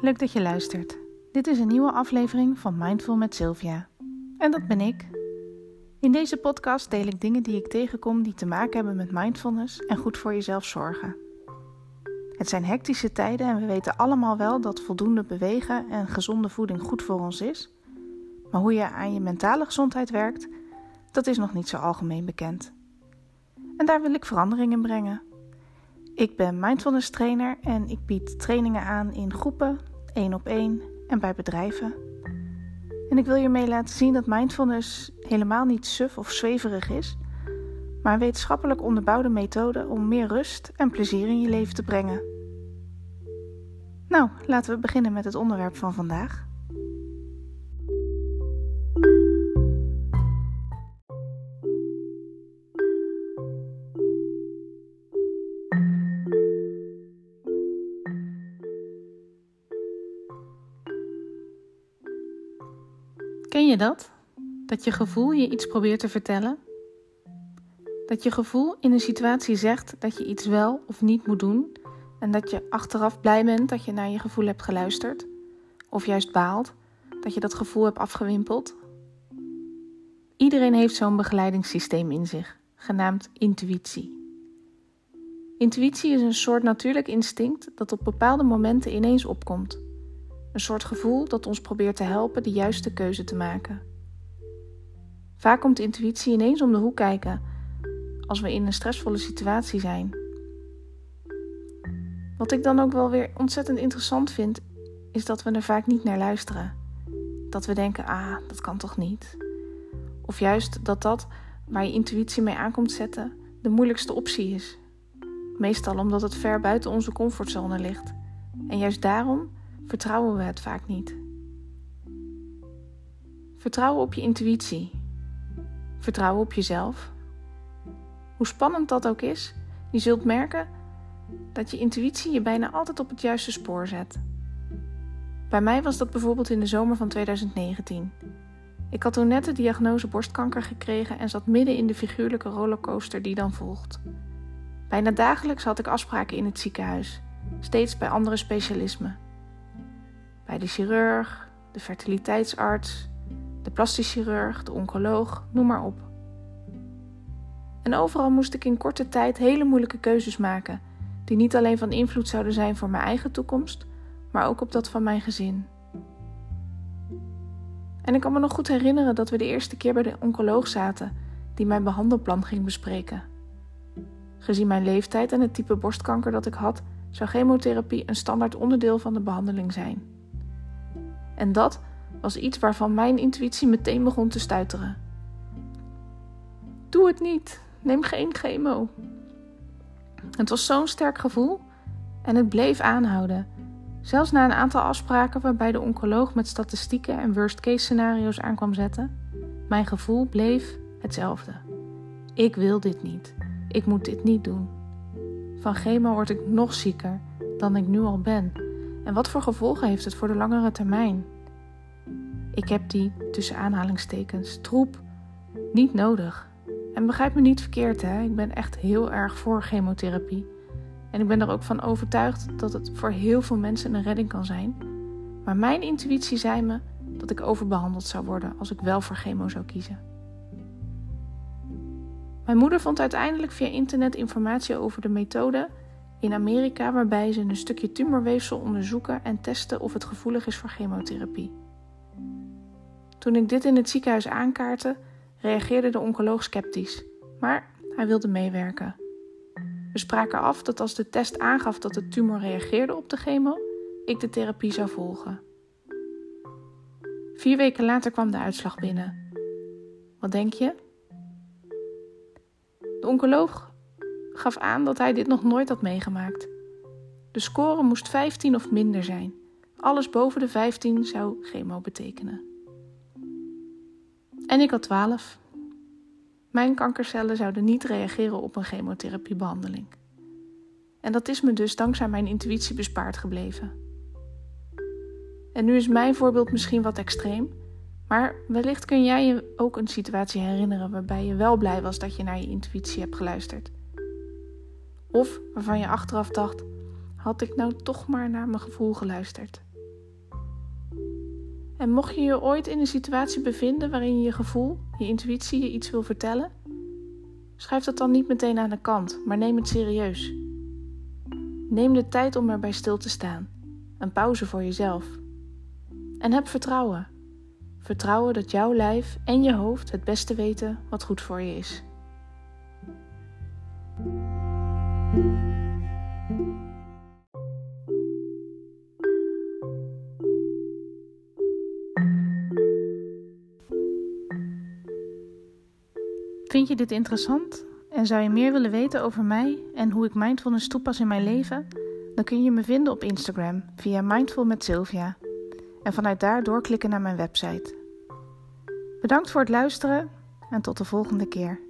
leuk dat je luistert. Dit is een nieuwe aflevering van Mindful met Sylvia. En dat ben ik. In deze podcast deel ik dingen die ik tegenkom die te maken hebben met mindfulness en goed voor jezelf zorgen. Het zijn hectische tijden en we weten allemaal wel dat voldoende bewegen en gezonde voeding goed voor ons is. Maar hoe je aan je mentale gezondheid werkt, dat is nog niet zo algemeen bekend. En daar wil ik verandering in brengen. Ik ben mindfulness trainer en ik bied trainingen aan in groepen, één op één en bij bedrijven. En ik wil je mee laten zien dat mindfulness helemaal niet suf of zweverig is, maar een wetenschappelijk onderbouwde methode om meer rust en plezier in je leven te brengen. Nou, laten we beginnen met het onderwerp van vandaag. Ken je dat? Dat je gevoel je iets probeert te vertellen? Dat je gevoel in een situatie zegt dat je iets wel of niet moet doen en dat je achteraf blij bent dat je naar je gevoel hebt geluisterd? Of juist baalt dat je dat gevoel hebt afgewimpeld? Iedereen heeft zo'n begeleidingssysteem in zich, genaamd intuïtie. Intuïtie is een soort natuurlijk instinct dat op bepaalde momenten ineens opkomt. Een soort gevoel dat ons probeert te helpen de juiste keuze te maken. Vaak komt intuïtie ineens om de hoek kijken als we in een stressvolle situatie zijn. Wat ik dan ook wel weer ontzettend interessant vind, is dat we er vaak niet naar luisteren. Dat we denken: ah, dat kan toch niet? Of juist dat dat waar je intuïtie mee aankomt zetten de moeilijkste optie is. Meestal omdat het ver buiten onze comfortzone ligt. En juist daarom vertrouwen we het vaak niet. Vertrouwen op je intuïtie. Vertrouwen op jezelf. Hoe spannend dat ook is, je zult merken dat je intuïtie je bijna altijd op het juiste spoor zet. Bij mij was dat bijvoorbeeld in de zomer van 2019. Ik had toen net de diagnose borstkanker gekregen en zat midden in de figuurlijke rollercoaster die dan volgt. Bijna dagelijks had ik afspraken in het ziekenhuis, steeds bij andere specialismen bij de chirurg, de fertiliteitsarts, de plastisch chirurg, de oncoloog, noem maar op. En overal moest ik in korte tijd hele moeilijke keuzes maken, die niet alleen van invloed zouden zijn voor mijn eigen toekomst, maar ook op dat van mijn gezin. En ik kan me nog goed herinneren dat we de eerste keer bij de oncoloog zaten, die mijn behandelplan ging bespreken. Gezien mijn leeftijd en het type borstkanker dat ik had, zou chemotherapie een standaard onderdeel van de behandeling zijn. En dat was iets waarvan mijn intuïtie meteen begon te stuiteren. Doe het niet. Neem geen chemo. Het was zo'n sterk gevoel en het bleef aanhouden. Zelfs na een aantal afspraken waarbij de oncoloog met statistieken en worst-case scenario's aankwam zetten, mijn gevoel bleef hetzelfde. Ik wil dit niet. Ik moet dit niet doen. Van chemo word ik nog zieker dan ik nu al ben. En wat voor gevolgen heeft het voor de langere termijn? Ik heb die, tussen aanhalingstekens, troep niet nodig. En begrijp me niet verkeerd, hè? ik ben echt heel erg voor chemotherapie. En ik ben er ook van overtuigd dat het voor heel veel mensen een redding kan zijn. Maar mijn intuïtie zei me dat ik overbehandeld zou worden als ik wel voor chemo zou kiezen. Mijn moeder vond uiteindelijk via internet informatie over de methode in Amerika waarbij ze een stukje tumorweefsel onderzoeken en testen of het gevoelig is voor chemotherapie. Toen ik dit in het ziekenhuis aankaartte, reageerde de oncoloog sceptisch, maar hij wilde meewerken. We spraken af dat als de test aangaf dat de tumor reageerde op de chemo, ik de therapie zou volgen. Vier weken later kwam de uitslag binnen. Wat denk je? De oncoloog gaf aan dat hij dit nog nooit had meegemaakt. De score moest 15 of minder zijn. Alles boven de 15 zou chemo betekenen. En ik had 12. Mijn kankercellen zouden niet reageren op een chemotherapiebehandeling. En dat is me dus dankzij mijn intuïtie bespaard gebleven. En nu is mijn voorbeeld misschien wat extreem, maar wellicht kun jij je ook een situatie herinneren waarbij je wel blij was dat je naar je intuïtie hebt geluisterd. Of waarvan je achteraf dacht: had ik nou toch maar naar mijn gevoel geluisterd? En mocht je je ooit in een situatie bevinden waarin je gevoel, je intuïtie je iets wil vertellen, schrijf dat dan niet meteen aan de kant, maar neem het serieus. Neem de tijd om erbij stil te staan, een pauze voor jezelf. En heb vertrouwen. Vertrouwen dat jouw lijf en je hoofd het beste weten wat goed voor je is. Vind je dit interessant en zou je meer willen weten over mij en hoe ik mindfulness toepas in mijn leven? Dan kun je me vinden op Instagram via Mindful met Sylvia en vanuit daar doorklikken naar mijn website. Bedankt voor het luisteren en tot de volgende keer.